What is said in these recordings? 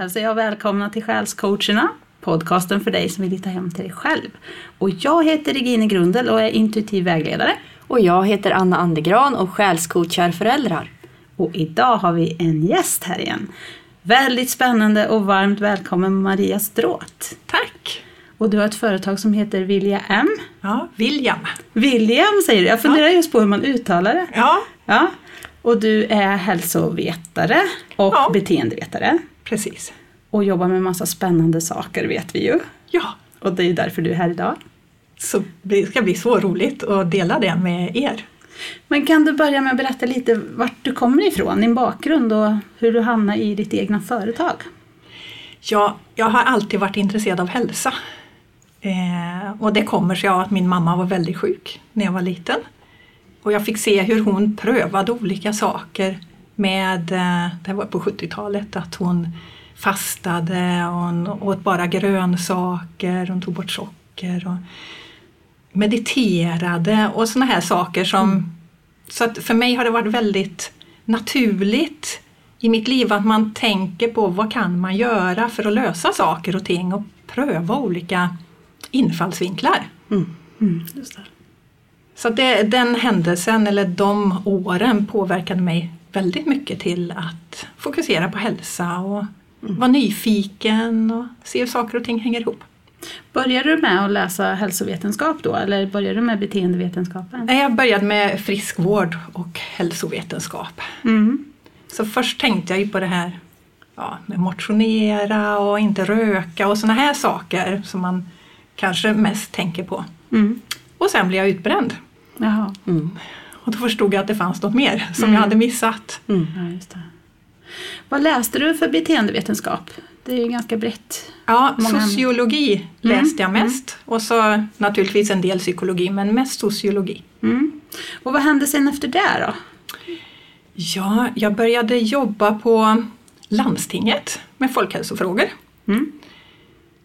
Hälsar jag välkomna till Själscoacherna, podcasten för dig som vill hitta hem till dig själv. Och jag heter Regine Grundel och är intuitiv vägledare. Och jag heter Anna Andegran och själscoachar föräldrar. Och idag har vi en gäst här igen. Väldigt spännande och varmt välkommen Maria Stråt. Tack! Och du har ett företag som heter Vilja M. Ja, William. William säger du, jag funderar ja. just på hur man uttalar det. Ja. ja. Och du är hälsovetare och Ja. beteendevetare. Precis. Och jobbar med massa spännande saker vet vi ju. Ja, Och det är därför du är här idag. så det ska bli så roligt att dela det med er. Men kan du börja med att berätta lite vart du kommer ifrån, din bakgrund och hur du hamnade i ditt egna företag? Ja, jag har alltid varit intresserad av hälsa. Eh, och det kommer sig av att min mamma var väldigt sjuk när jag var liten. Och jag fick se hur hon prövade olika saker med, eh, det var på 70-talet, att hon fastade och hon åt bara grönsaker, hon tog bort socker och mediterade och såna här saker som... Så att för mig har det varit väldigt naturligt i mitt liv att man tänker på vad kan man göra för att lösa saker och ting och pröva olika infallsvinklar. Mm, just det. Så att det, den händelsen eller de åren påverkade mig väldigt mycket till att fokusera på hälsa och vara nyfiken och se hur saker och ting hänger ihop. Började du med att läsa hälsovetenskap då eller började du med beteendevetenskapen? Nej, Jag började med friskvård och hälsovetenskap. Mm. Så först tänkte jag ju på det här ja, med motionera och inte röka och såna här saker som man kanske mest tänker på. Mm. Och sen blev jag utbränd. Jaha, Och då förstod jag att det fanns något mer som Mm. jag hade missat. ja, just det. Vad läste du för beteendevetenskap? Det är ju ganska brett. Ja, Många- sociologi läste jag mest och så naturligtvis en del psykologi men mest sociologi. Mm. Och vad hände sen efter det då? Ja, jag började jobba på landstinget med folkhälsofrågor. Mm.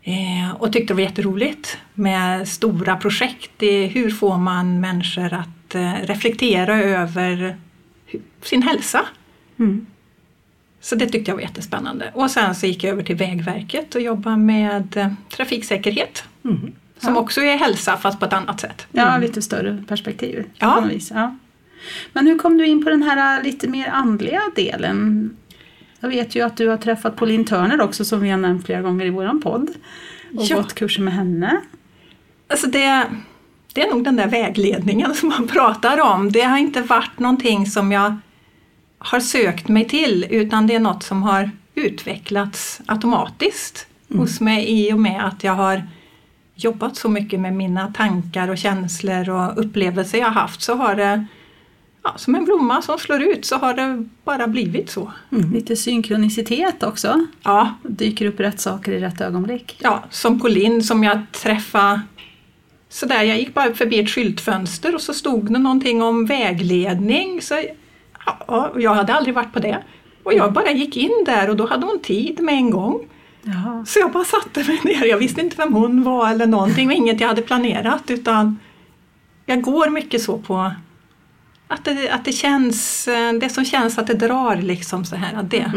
Eh, och tyckte det var jätteroligt med stora projekt. i hur får man människor att eh, reflektera över sin hälsa? Mm. Så det tyckte jag var jättespännande. Och sen så gick jag över till Vägverket och jobbade med eh, trafiksäkerhet. Mm. Som Ja. också är hälsa fast på ett annat sätt. Ja, lite större perspektiv. Ja. Ja. Men hur kom du in på den här lite mer andliga delen? Jag vet ju att du har träffat Pauline Turner också som vi har nämnt flera gånger i våran podd. Och Ja. gått kurser med henne. Alltså det, det är nog den där vägledningen som man pratar om. Det har inte varit någonting som jag har sökt mig till utan det är något som har utvecklats automatiskt hos mig i och med att jag har jobbat så mycket med mina tankar och känslor och upplevelser jag har haft så har det ja, som en blomma som slår ut så har det bara blivit så. Lite synkronicitet också. Ja, Dyker upp rätt saker i rätt ögonblick. Ja, som Pauline som jag träffade sådär, jag gick bara förbi ett skyltfönster och så stod det någonting om vägledning. Så, ja, jag hade aldrig varit på det. Och jag bara gick in där och då hade hon tid med en gång. Jaha. Så jag bara satte mig ner, jag visste inte vem hon var eller någonting, och inget jag hade planerat utan jag går mycket så på att det, att det känns, det som känns att det drar liksom så här, att det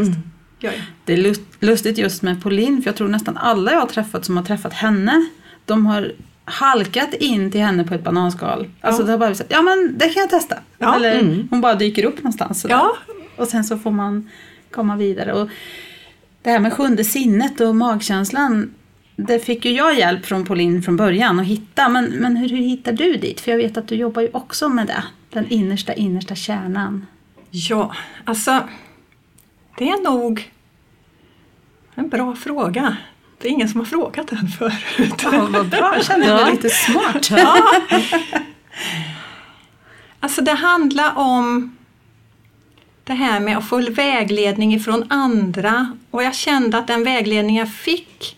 jag. Det är lust- lustigt just med Pauline för jag tror nästan alla jag har träffat som har träffat henne de har halkat in till henne på ett bananskal. Alltså Ja. det har bara sagt, ja men det kan jag testa. Ja. Eller Mm. hon bara dyker upp någonstans. sådär. Ja. Och sen så får man komma vidare. Och det här med sjunde sinnet och magkänslan det fick ju jag hjälp från Pauline från början att hitta. Men, men hur, hur hittar du dit? För jag vet att du jobbar ju också med det. Den innersta, innersta kärnan. Ja, alltså det är nog en bra fråga. Det är ingen som har frågat den förut. Ja, vad bra, jag känner mig lite smart. Alltså det handlar om det här med att få vägledning ifrån andra och jag kände att den vägledning jag fick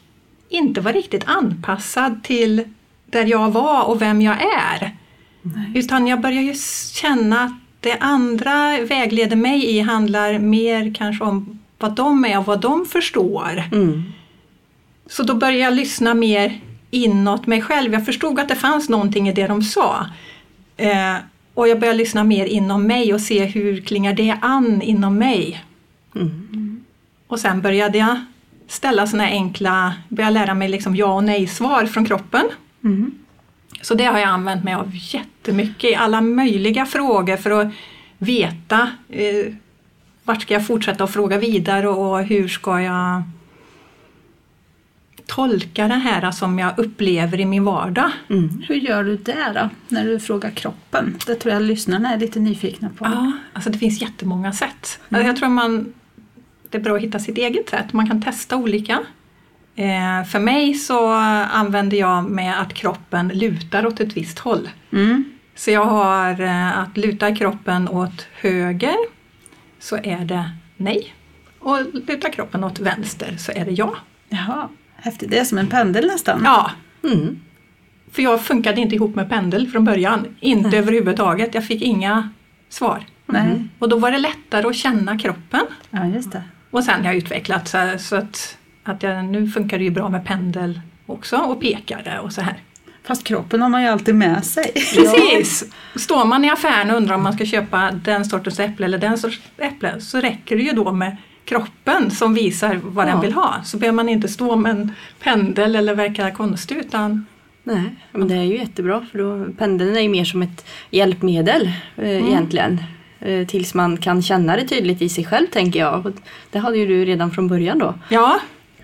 inte var riktigt anpassad till där jag var och vem jag är. Nej. Utan jag börjar ju känna att det andra vägleder mig i handlar mer kanske om vad de är och vad de förstår. Mm. Så då började jag lyssna mer inåt mig själv. Jag förstod att det fanns någonting i det de sa. Eh, och jag började lyssna mer inom mig och se hur klingar det an inom mig. Mm. Och sen började jag ställa sådana enkla, börja lära mig liksom ja och nej-svar från kroppen. Mm. Så det har jag använt mig av jättemycket i alla möjliga frågor för att veta eh, vart ska jag fortsätta att fråga vidare och hur ska jag tolka det här som jag upplever i min vardag. Mm. Hur gör du det då, när du frågar kroppen? Det tror jag lyssnarna är lite nyfikna på. Ja, alltså det finns jättemånga sätt. Alltså jag tror man, det är bra att hitta sitt eget sätt. Man kan testa olika. Eh, för mig så använder jag med att kroppen lutar åt ett visst håll. Mm. Så jag har eh, att luta kroppen åt höger så är det nej. Och luta kroppen åt vänster så är det ja. Jaha, häftigt. Det är som en pendel nästan. Ja, Mm. för jag funkade inte ihop med pendel från början. Inte Nej. överhuvudtaget. Jag fick inga svar. Nej. Och då var det lättare att känna kroppen. Ja, just det. Och sen har jag utvecklat så, så att, att jag, nu funkar det ju bra med pendel också och pekare och så här. Fast kroppen har man ju alltid med sig. Precis! Står man i affären och undrar om man ska köpa den sortens äpple eller den sortens äpple så räcker det ju då med kroppen som visar vad Ja. den vill ha. Så behöver man inte stå med en pendel eller verka konstig utan Nej, men det är ju jättebra för då, pendeln är ju mer som ett hjälpmedel eh, egentligen. Eh, tills man kan känna det tydligt i sig själv tänker jag. Och Det hade ju du redan från början då. ja,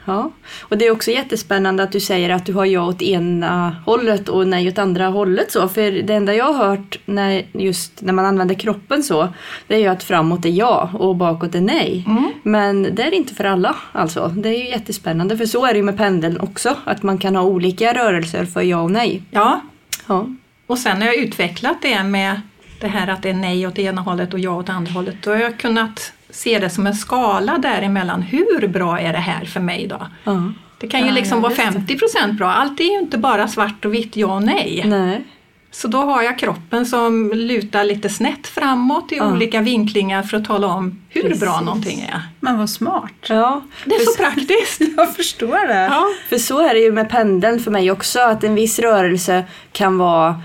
Ja, och det är också jättespännande att du säger att du har ja åt ena hållet och nej åt andra hållet så. För det enda jag har hört när, just när man använder kroppen så, det är ju att framåt är ja och bakåt är nej. Mm. Men det är inte för alla alltså. Det är ju jättespännande för så är det ju med pendeln också. Att man kan ha olika rörelser för ja och nej. ja. Ja, Och sen har jag utvecklat det med det här att det är nej åt ena hållet och ja åt andra hållet. Då har jag kunnat se det som en skala däremellan. Hur bra är det här för mig då? ja. Det kan ju Ja, liksom ja, vara just det. 50 procent bra. Allt är ju inte bara svart och vitt, ja och nej. nej. Så då har jag kroppen som lutar lite snett framåt i Ja. olika vinklingar för att tala om hur Precis. bra någonting är. Men vad smart. Ja, Det är så praktiskt! Jag förstår det. Ja. För så är det ju med pendeln för mig också, att en viss rörelse kan vara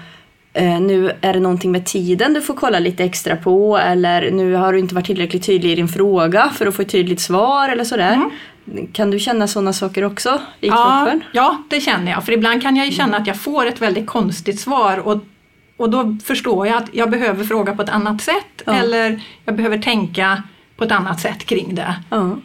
nu är det någonting med tiden du får kolla lite extra på eller nu har du inte varit tillräckligt tydlig i din fråga för att få ett tydligt svar eller sådär. Kan du känna sådana saker också i Ja, kroppen? ja, det känner jag. För ibland kan jag ju känna att jag får ett väldigt konstigt svar och, och då förstår jag att jag behöver fråga på ett annat sätt Ja. eller jag behöver tänka på ett annat sätt kring det. Ja.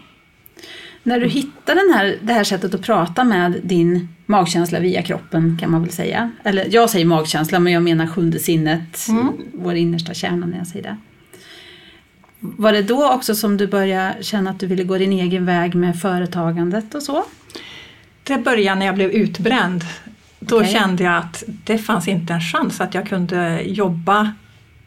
När du hittar den här, det här sättet att prata med din magkänsla via kroppen kan man väl säga. Eller jag säger magkänsla men jag menar sjunde sinnet, Mm. vår innersta kärna när jag säger det. Var det då också som du började känna att du ville gå din egen väg med företagandet och så? Det började när jag blev utbränd. Då Okej. kände jag att det fanns inte en chans att jag kunde jobba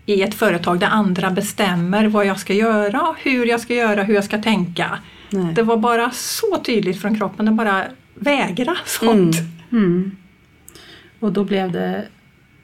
i ett företag där andra bestämmer vad jag ska göra, hur jag ska göra, hur jag ska tänka. Nej. Det var bara så tydligt från kroppen, det bara vägra sånt. Mm. Och då blev det,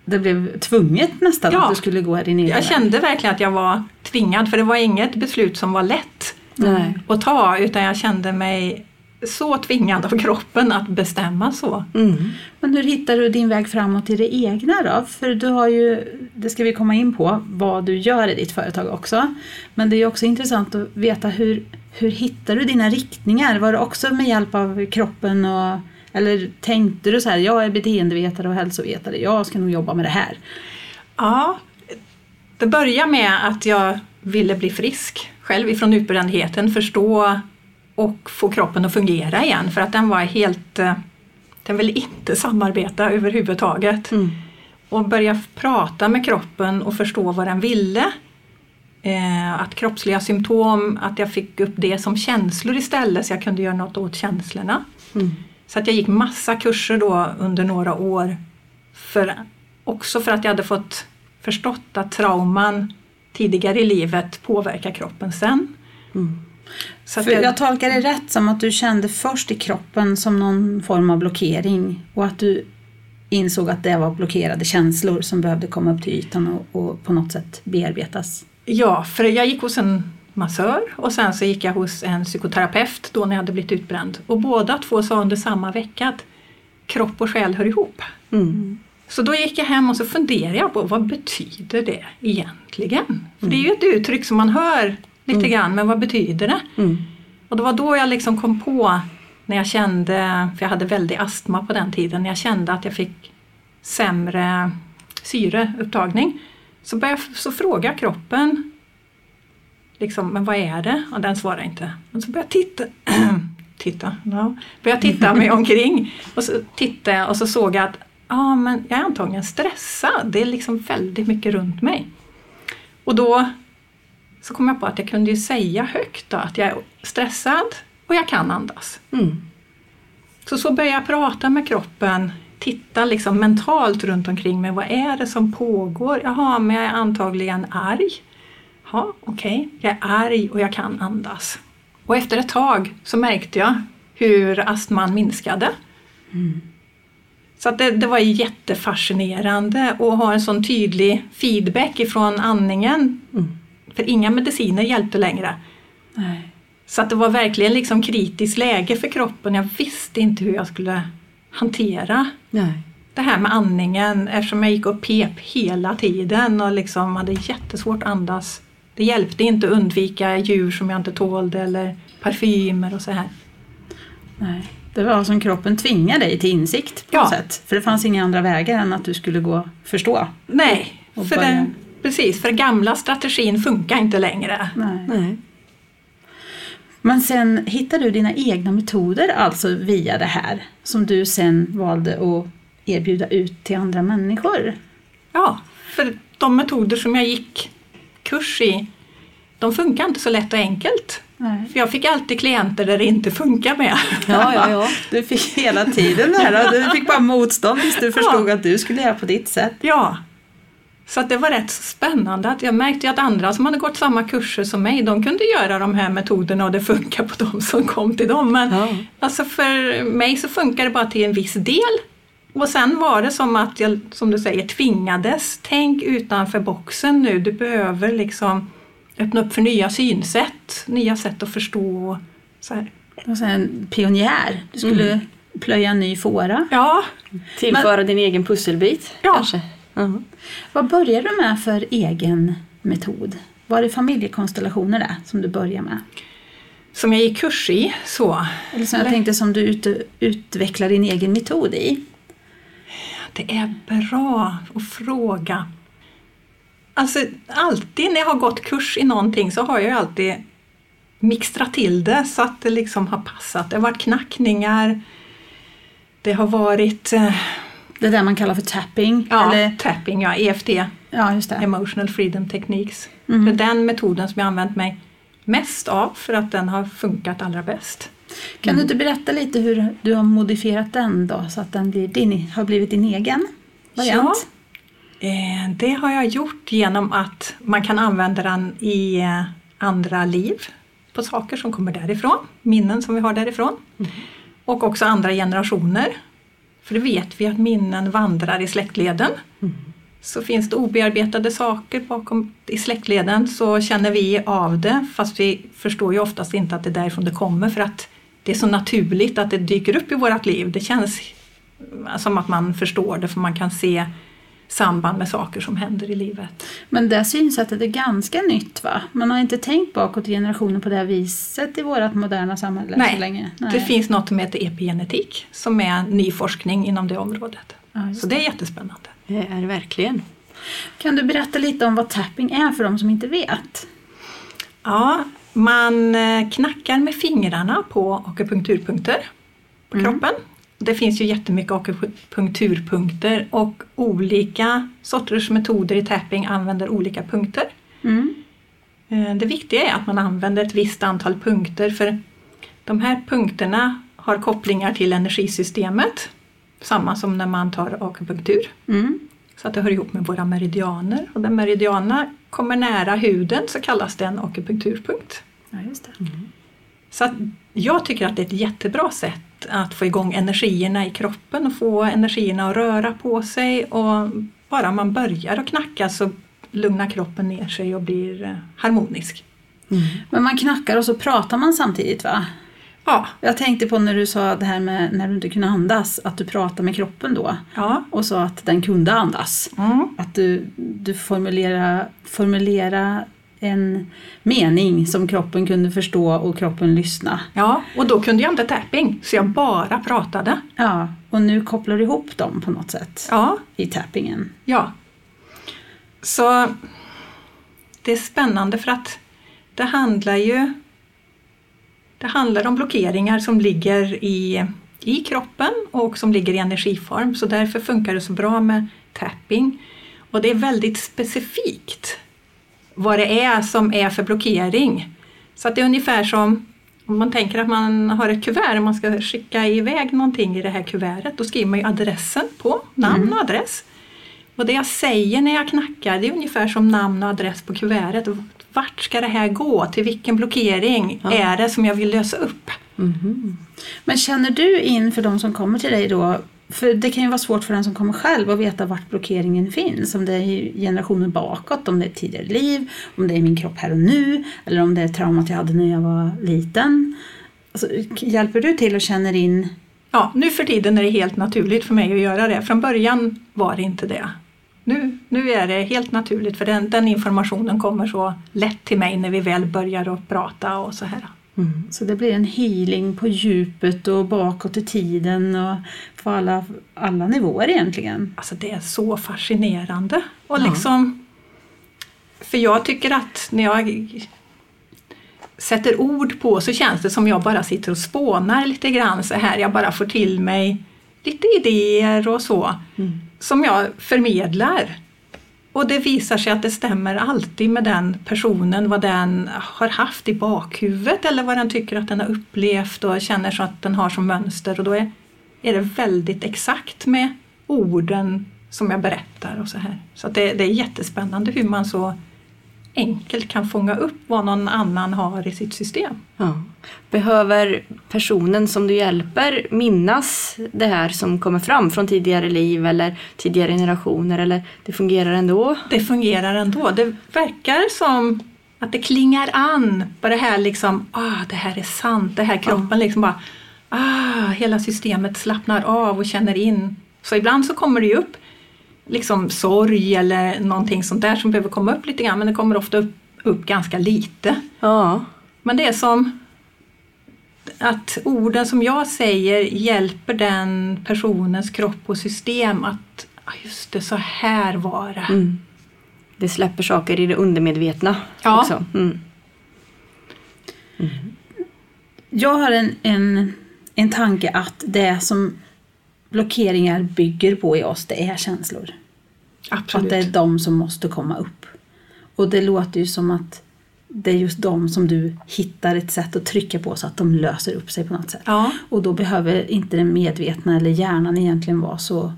det blev tvunget nästan Ja. att du skulle gå din egen Jag kände verkligen att jag var tvingad för det var inget beslut som var lätt Nej. att ta utan jag kände mig så tvingad av kroppen att bestämma så. Mm. Men hur hittar du din väg framåt i det egna då? För du har ju, det ska vi komma in på, vad du gör i ditt företag också. Men det är ju också intressant att veta hur, hur hittar du dina riktningar? Var det också med hjälp av kroppen och eller tänkte du så här, jag är beteendevetare och hälsovetare, jag ska nog jobba med det här. Ja, det började med att jag ville bli frisk själv ifrån utbrändheten, förstå och få kroppen att fungera igen för att den var helt, eh, den ville inte samarbeta överhuvudtaget. Mm. Och börja prata med kroppen och förstå vad den ville. Eh, att kroppsliga symptom, att jag fick upp det som känslor istället så jag kunde göra något åt känslorna. Mm. Så att jag gick massa kurser då under några år. För, också för att jag hade fått förstått att trauman tidigare i livet påverkar kroppen sen. Mm. Så jag, jag tolkar det rätt som att du kände först i kroppen som någon form av blockering och att du insåg att det var blockerade känslor som behövde komma upp till ytan och, och på något sätt bearbetas. ja, för jag gick hos en massör och sen så gick jag hos en psykoterapeut då när jag hade blivit utbränd. Och båda två sa under samma vecka att kropp och själ hör ihop. Mm. Så då gick jag hem och så funderade jag på vad betyder det egentligen? För det är ju ett uttryck som man hör lite grann, men vad betyder det? Mm. Och det var då jag liksom kom på när jag kände, för jag hade väldig astma på den tiden, när jag kände att jag fick sämre syreupptagning så, började, så frågade jag kroppen liksom, men vad är det? Och den svarade inte. Men så började jag titta, titta, no. började titta mig omkring och så tittade och så såg jag att ah, men jag är antagligen stressad. Det är liksom väldigt mycket runt mig. Och då så kom jag på att jag kunde ju säga högt då, att jag är stressad och jag kan andas. Mm. Så så började jag prata med kroppen, titta liksom mentalt runt omkring mig. Vad är det som pågår? Jaha, men jag är antagligen arg. Ja, okej, okay. jag är arg och jag kan andas. Och efter ett tag så märkte jag hur astman minskade. Mm. Så att det, det var jättefascinerande att ha en sån tydlig feedback ifrån andningen. Mm. För inga mediciner hjälpte längre. Nej. Så att det var verkligen liksom kritiskt läge för kroppen. Jag visste inte hur jag skulle hantera Nej. det här med andningen eftersom jag gick och pep hela tiden och liksom hade jättesvårt att andas. Det hjälpte inte att undvika djur som jag inte tålde eller parfymer och så här. Nej. Det var som kroppen tvingade dig till insikt på Ja. något sätt. För det fanns inga andra vägar än att du skulle gå förstå. Nej, Och för den, precis, för gamla strategin funkar inte längre. Nej. Nej. Men sen hittade du dina egna metoder alltså via det här som du sen valde att erbjuda ut till andra människor. Ja, för de metoder som jag gick kurs i, de funkar inte så lätt och enkelt. Nej. För jag fick alltid klienter där det inte funkar med. Ja, ja, ja. Du fick hela tiden det här, du fick bara motstånd tills du förstod att du skulle göra på ditt sätt. Ja. Så att det var rätt spännande. Att jag märkte att andra som hade gått samma kurser som mig, de kunde göra de här metoderna och det funkar på de som kom till dem. Men Ja. alltså för mig så funkar det bara till en viss del. Och sen var det som att jag, som du säger, tvingades. Tänk utanför boxen nu. Du behöver liksom öppna upp för nya synsätt, nya sätt att förstå. Så här. Du var så här en pionjär. Du skulle plöja en ny fåra. Ja, Tillföra din egen pusselbit Ja. kanske. Ja. Vad började du med för egen metod? Var det familjekonstellationer där som du började med? som jag gick kurs i så. Eller som jag tänkte som du ut, utvecklar din egen metod i? Det är bra att fråga. Alltså alltid när jag har gått kurs i någonting så har jag ju alltid mixtrat till det så att det liksom har passat. Det har varit knackningar, det har varit eh, Det där man kallar för tapping? ja, Eller, tapping, ja, EFT, ja, just det. Emotional Freedom Techniques. Mhm. Det är den metoden som jag använt mig mest av för att den har funkat allra bäst. Kan du inte berätta lite hur du har modifierat den då så att den blir din, har blivit din egen variant? Eh, Det har jag gjort genom att man kan använda den i eh, andra liv på saker som kommer därifrån, minnen som vi har därifrån. Och också andra generationer. För det vet vi att minnen vandrar i släktleden. Så finns det obearbetade saker bakom i släktleden så känner vi av det fast vi förstår ju oftast inte att det är därifrån det kommer för att det är så naturligt att det dyker upp i vårt liv. Det känns som att man förstår det för man kan se samband med saker som händer i livet. Men det synsättet är ganska nytt va? Man har inte tänkt bakåt i generationer på det här viset i vårt moderna samhälle så Nej, länge. det finns något som heter epigenetik som är ny forskning inom det området. Ja, Så det är jättespännande. Det är det verkligen. Kan du berätta lite om vad tapping är för de som inte vet? Ja, man eh, knackar med fingrarna på akupunkturpunkter på kroppen. Det finns ju jättemycket akupunkturpunkter och olika sorters metoder i tapping använder olika punkter. Mm. Eh, Det viktiga är att man använder ett visst antal punkter för de här punkterna har kopplingar till energisystemet. Samma som när man tar akupunktur. Mm. Så att det hör ihop med våra meridianer. Och där meridianerna kommer nära huden så kallas det en akupunkturpunkt. Ja, just det. Så att jag tycker att det är ett jättebra sätt att få igång energierna i kroppen och få energierna att röra på sig. Och bara man börjar att knacka så lugnar kroppen ner sig och blir eh, harmonisk. Men man knackar och så pratar man samtidigt va? Ja, Jag tänkte på när du sa det här med när du inte kunde andas, att du pratade med kroppen då ja. och sa att den kunde andas. Mm. Att du, du formulera, formulera en mening som kroppen kunde förstå och kroppen lyssna. Ja, och då kunde jag inte tapping, så jag bara pratade. Ja, och nu kopplar du ihop dem på något sätt Ja, i tappingen. ja. Så det är spännande för att det handlar ju det handlar om blockeringar som ligger i, i kroppen och som ligger i energiform. Så därför funkar det så bra med tapping. Och det är väldigt specifikt vad det är som är för blockering. Så att det är ungefär som om man tänker att man har ett kuvert och man ska skicka iväg någonting i det här kuvertet. Då skriver man ju adressen på, namn och adress. Och det jag säger när jag knackar det är ungefär som namn och adress på kuvertet. Vart ska det här gå? Till vilken blockering är det som jag vill lösa upp? Men känner du in för de som kommer till dig då, för det kan ju vara svårt för den som kommer själv att veta vart blockeringen finns. Om det är i generationer bakåt, om det är tidigare liv, om det är min kropp här och nu, eller om det är traumat jag hade när jag var liten. Alltså, hjälper du till och känner in? Ja, nu för tiden är det helt naturligt för mig att göra det. Från början var det inte det. Nu, nu är det helt naturligt för den, den informationen kommer så lätt till mig när vi väl börjar att prata och så här. Så det blir en healing på djupet och bakåt i tiden och på alla, alla nivåer egentligen. Alltså det är så fascinerande. Och Ja. liksom, för jag tycker att när jag sätter ord på så känns det som jag bara sitter och spånar lite grann så här. Jag bara får till mig lite idéer och så som jag förmedlar. Och det visar sig att det stämmer alltid med den personen, vad den har haft i bakhuvudet eller vad den tycker att den har upplevt och känner så att den har som mönster. Och då är, är det väldigt exakt med orden som jag berättar och så här. Så att det, det är jättespännande hur man så enkelt kan fånga upp vad någon annan har i sitt system. Ja. Behöver personen som du hjälper minnas det här som kommer fram från tidigare liv eller tidigare generationer eller det fungerar ändå? Det fungerar ändå. Det verkar som att det klingar an på det här liksom, ah, det här är sant, det här kroppen liksom bara, ah, hela systemet slappnar av och känner in. Så ibland så kommer det ju upp liksom sorg eller någonting sånt där som behöver komma upp lite grann men det kommer ofta upp, upp ganska lite. Ja. Men det är som att orden som jag säger hjälper den personens kropp och system att ah, just det, så här var det. Mm. Det släpper saker i det undermedvetna Ja. också. Mm. Jag har en, en, en tanke att det som blockeringar bygger på i oss, det är känslor. Absolut. Att det är de som måste komma upp. Och det låter ju som att det är just de som du hittar ett sätt att trycka på så att de löser upp sig på något sätt. Ja, Och då behöver inte den medvetna eller hjärnan egentligen vara så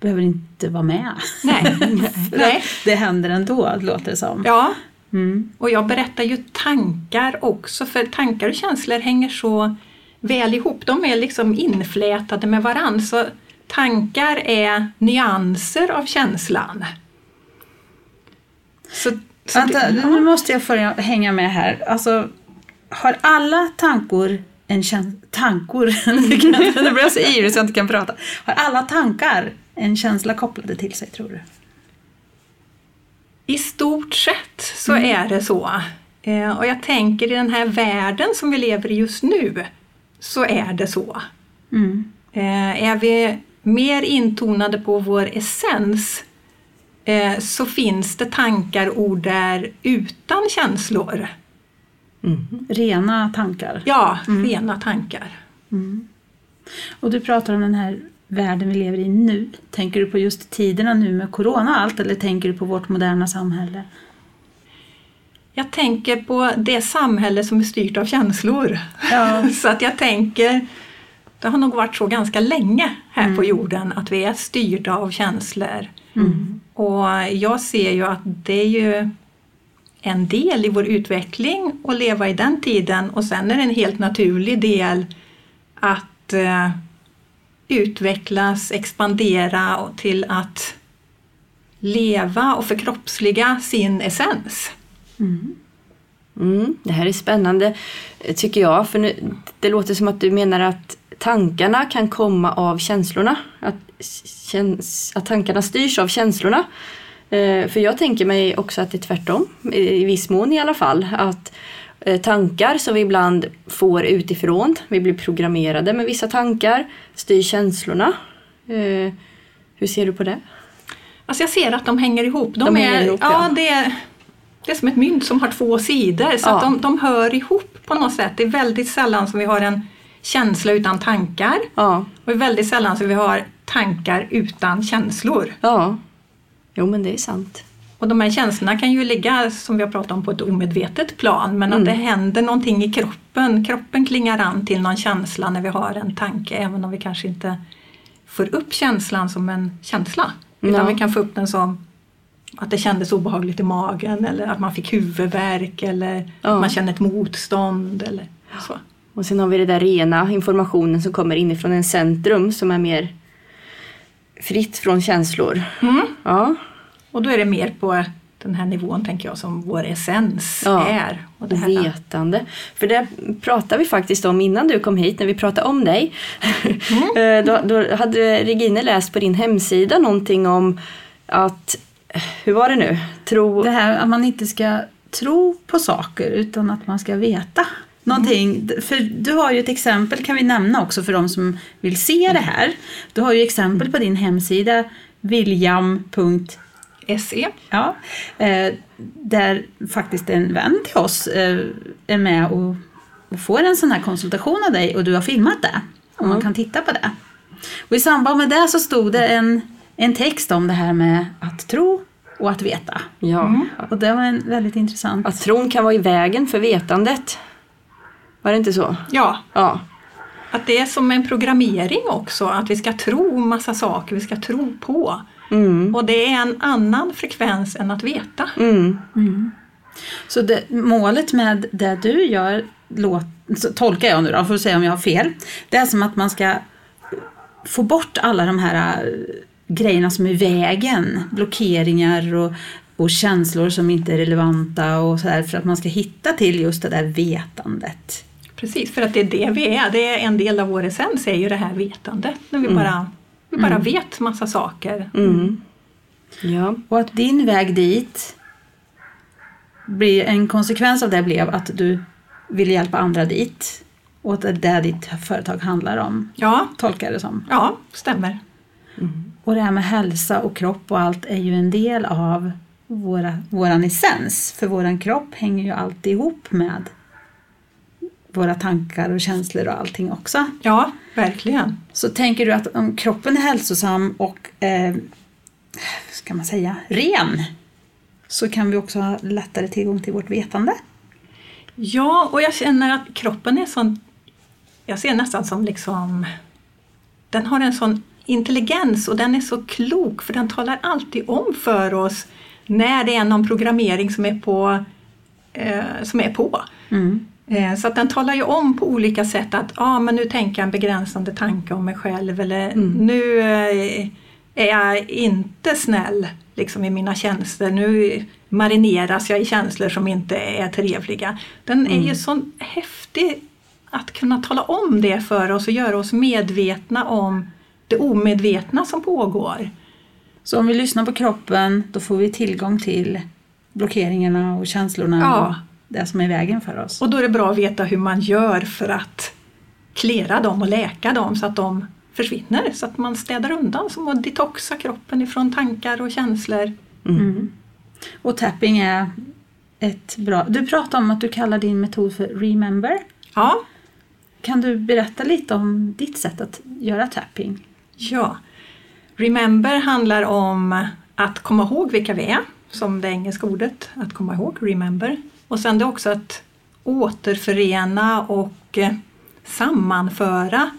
behöver inte vara med. nej. nej. Det händer ändå, låter det som. Ja, Mm. och jag berättar ju tankar också för tankar och känslor hänger så väl ihop. De är liksom inflätade med varann. Så tankar är nyanser av känslan. Så, så Vänta, det- nu måste jag få hänga med här. Alltså, har alla tankor en känsla... Tankor? nu blir jag så ivrig så jag inte kan prata. Har alla tankar en känsla kopplade till sig, tror du? I stort sett så är det så. Eh, och jag tänker i den här världen som vi lever i just nu så är det så. Mm. Eh, är vi mer intonade på vår essens eh, så finns det tankar och ord där utan känslor. Rena tankar. Ja, rena tankar. Och du pratar om den här världen vi lever i nu. Tänker du på just tiderna nu med corona och allt eller tänker du på vårt moderna samhälle? Jag tänker på det samhälle som är styrt av känslor. Ja. så att jag tänker, det har nog varit så ganska länge här på jorden att vi är styrda av känslor. Och jag ser ju att det är ju en del i vår utveckling att leva i den tiden och sen är det en helt naturlig del att eh, utvecklas, expandera till att leva och förkroppsliga sin essens. Mm, det här är spännande tycker jag. För nu, det låter som att du menar att tankarna kan komma av känslorna. Att, käns, att tankarna styrs av känslorna. Eh, för jag tänker mig också att det är tvärtom, i viss mån i alla fall. Att eh, tankar som vi ibland får utifrån, vi blir programmerade med vissa tankar, styr känslorna. Eh, hur ser du på det? Alltså jag ser att de hänger ihop. De, De är, ihop, ja, ja. Det, är, det är som ett mynt som har två sidor så Ja. att de, de hör ihop på något sätt. Det är väldigt sällan som vi har en känsla utan tankar Ja, och det är väldigt sällan som vi har tankar utan känslor. ja. Jo men det är sant. Och de här känslorna kan ju ligga, som vi har pratat om, på ett omedvetet plan men att det händer någonting i kroppen. Kroppen klingar an till någon känsla när vi har en tanke även om vi kanske inte får upp känslan som en känsla. Utan Ja. vi kan få upp den som att det kändes obehagligt i magen eller att man fick huvudvärk eller Ja. att man känner ett motstånd eller så. Och sen har vi det där rena informationen som kommer inifrån en centrum som är mer fritt från känslor. Mm. Ja, Och då är det mer på den här nivån tänker jag som vår essens Ja. är. Och det här, vetande. För det pratade vi faktiskt om innan du kom hit, när vi pratade om dig. Eh, då, då hade Regine läst på din hemsida någonting om att, hur var det nu? Tro... Det här att man inte ska tro på saker utan att man ska veta någonting. För du har ju ett exempel kan vi nämna också för de som vill se det här. Du har ju exempel på din hemsida william.se SE. Ja, eh, där faktiskt en vän till oss eh, är med och, och får en sån här konsultation av dig och du har filmat det. Och man kan titta på det. Och i samband med det så stod det en, en text om det här med att tro och att veta. Ja. Och det var en väldigt intressant. Att tron kan vara i vägen för vetandet. Var det inte så? Ja, Ja. Att det är som en programmering också, att vi ska tro massa saker, vi ska tro på. Mm. Och det är en annan frekvens än att veta. Mm. Så det, målet med det du gör, låt, tolkar jag nu då, för att se om jag har fel. Det är som att man ska få bort alla de här grejerna som är i vägen. Blockeringar och, och känslor som inte är relevanta och så här, för att man ska hitta till just det där vetandet. Precis, för att det är det vi är. Det är en del av vår essens, är ju det här vetandet. När vi bara, vi bara vet massa saker. Mm. Ja. Och att din väg dit blir en konsekvens av det blev att du ville hjälpa andra dit. Och att det är det ditt företag handlar om, Ja, tolkar jag det som. ja, stämmer. Och det här med hälsa och kropp och allt är ju en del av våra, våran essens. För våran kropp hänger ju alltid ihop med våra tankar och känslor och allting också. Ja, verkligen. Så tänker du att om kroppen är hälsosam och eh, ska man säga, ren så kan vi också ha lättare tillgång till vårt vetande. Ja, och jag känner att kroppen är sån... Jag ser nästan som liksom... Den har en sån intelligens och den är så klok för den talar alltid om för oss när det är någon programmering som är på. Eh, som är på. Mm. Eh, så att den talar ju om på olika sätt att ah, men nu tänker jag en begränsande tanke om mig själv eller nu eh, är jag inte snäll liksom, i mina känslor. Nu marineras jag i känslor som inte är trevliga. Den är ju så häftig att kunna tala om det för oss och göra oss medvetna om det omedvetna som pågår. Så om vi lyssnar på kroppen då får vi tillgång till blockeringarna och känslorna Ja. och det som är i vägen för oss. Och då är det bra att veta hur man gör för att klera dem och läka dem så att de försvinner. Så att man städar undan, som att detoxa kroppen ifrån tankar och känslor. Mm. Och tapping är ett bra... Du pratade om att du kallar din metod för remember. Ja, Kan du berätta lite om ditt sätt att göra tapping? Ja. Remember handlar om att komma ihåg vilka vi är, som det engelska ordet, att komma ihåg, remember. Och sen det är också att återförena och eh, sammanföra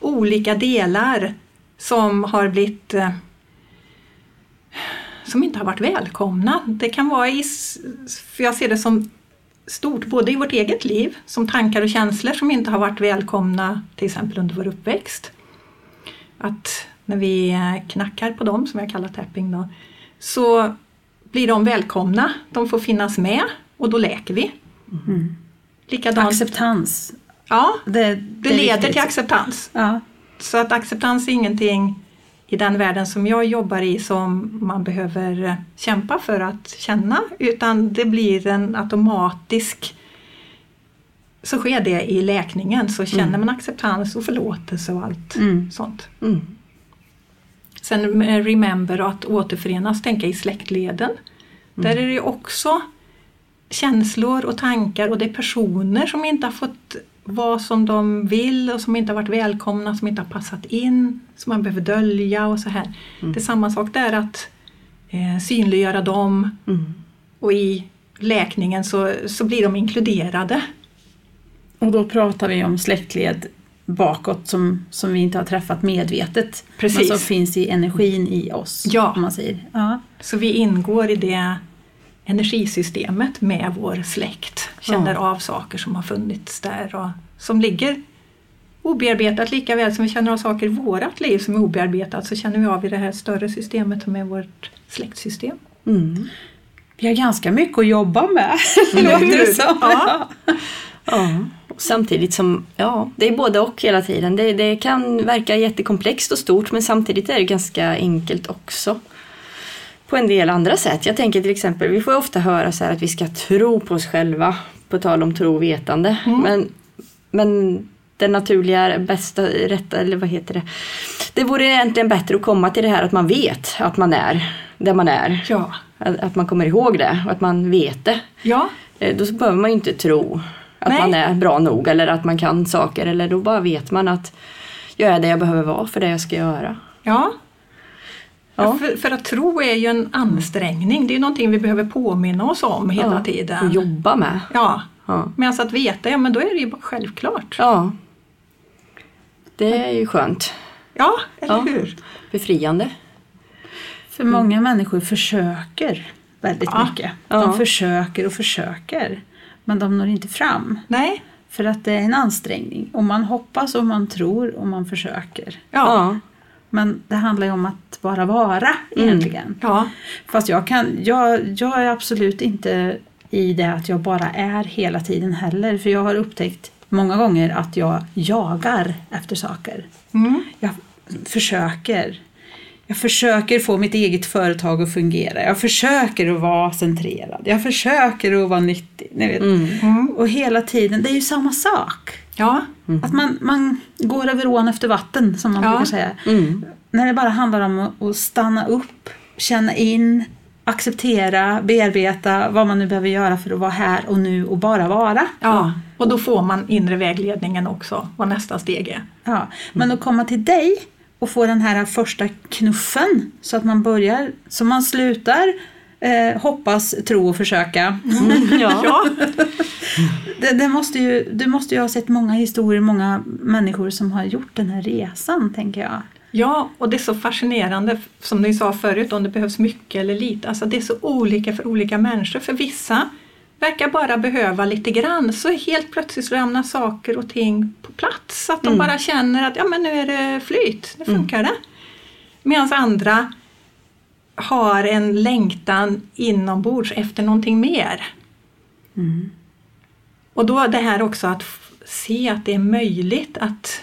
olika delar som har blivit eh, som inte har varit välkomna. Det kan vara i, för jag ser det som stort både i vårt eget liv, som tankar och känslor som inte har varit välkomna till exempel under vår uppväxt. Att när vi eh, knackar på dem, som jag kallar tapping då, så blir de välkomna, de får finnas med och då läker vi. Likadant, Acceptans. ja, Det, det leder till acceptans. Ja. Så att acceptans är ingenting i den världen som jag jobbar i som man behöver eh, kämpa för att känna utan det blir en automatisk så sker det i läkningen så känner Mm. man acceptans och förlåtelse och allt Mm. sånt. Mm. Sen med remember och att återförenas, tänka i släktleden. Där Mm. är det ju också känslor och tankar och det är personer som inte har fått vara som de vill och som inte har varit välkomna, som inte har passat in, som man behöver dölja och så här. Mm. Det är samma sak där att eh, synliggöra dem Mm. och i läkningen så, så blir de inkluderade. Och då pratar vi om släktled bakåt som, som vi inte har träffat medvetet. Precis. Men som finns i energin i oss. Ja. Man säger. Ja. Så vi ingår i det energisystemet med vår släkt. Känner Ja. av saker som har funnits där och som ligger obearbetat lika väl som vi känner av saker i vårat liv som är obearbetat så känner vi av i det här större systemet som är vårt släktsystem. Mm. Vi har ganska mycket att jobba med. Låter det som. Ja. Ja, samtidigt som, ja, det är både och hela tiden. Det, det kan verka jättekomplext och stort men samtidigt är det ganska enkelt också. På en del andra sätt. Jag tänker till exempel, vi får ju ofta höra så att vi ska tro på oss själva. På tal om tro och vetande. Mm. Men, men den naturliga, bästa, rätta, eller vad heter det? Det vore egentligen bättre att komma till det här att man vet att man är där man är. Ja. Att, att man kommer ihåg det och att man vet det. ja, Eh, Då behöver man ju inte tro att Nej. man är bra nog eller att man kan saker eller då bara vet man att jag är det jag behöver vara för det jag ska göra. ja. Ja. För, för att tro är ju en ansträngning. Det är ju någonting vi behöver påminna oss om hela Ja, tiden. Och jobba med. Ja, Ja. medan att veta, ja men då är det ju bara självklart. ja. Det är ju skönt. Ja, eller Ja. hur? Befriande. För många människor försöker väldigt Ja. mycket. Ja. De försöker och försöker. Men de når inte fram. Nej, För att det är en ansträngning. Och man hoppas och man tror och man försöker. ja. Men det handlar ju om att bara vara egentligen. ja. Fast jag, kan, jag, jag är absolut inte i det att jag bara är hela tiden heller. För jag har upptäckt många gånger att jag jagar efter saker. Mm. Jag försöker. Jag försöker få mitt eget företag att fungera. Jag försöker att vara centrerad. Jag försöker att vara nyttig. Ni vet. Mm. Mm. Och hela tiden, det är ju samma sak. Ja, Att man, man går över ån efter vatten som man Ja. brukar säga. Mm. När det bara handlar om att, att stanna upp, känna in, acceptera, bearbeta vad man nu behöver göra för att vara här och nu och bara vara. ja. Och då får man inre vägledningen också, vad nästa steg är. Ja. Men att komma till dig och få den här första knuffen så att man börjar, så man slutar eh, hoppas, tro och försöka. Ja. Ja, Det, det måste ju, du måste ju ha sett många historier, många människor som har gjort den här resan, tänker jag. ja, och det är så fascinerande, som ni sa förut, om det behövs mycket eller lite. Alltså det är så olika för olika människor. För vissa verkar bara behöva lite grann, så helt plötsligt lämnar saker och ting på plats. Att de Mm. bara känner att ja, men nu är det flyt, nu funkar det. Medan andra har en längtan inombords efter någonting mer. Och då det här också att se att det är möjligt att,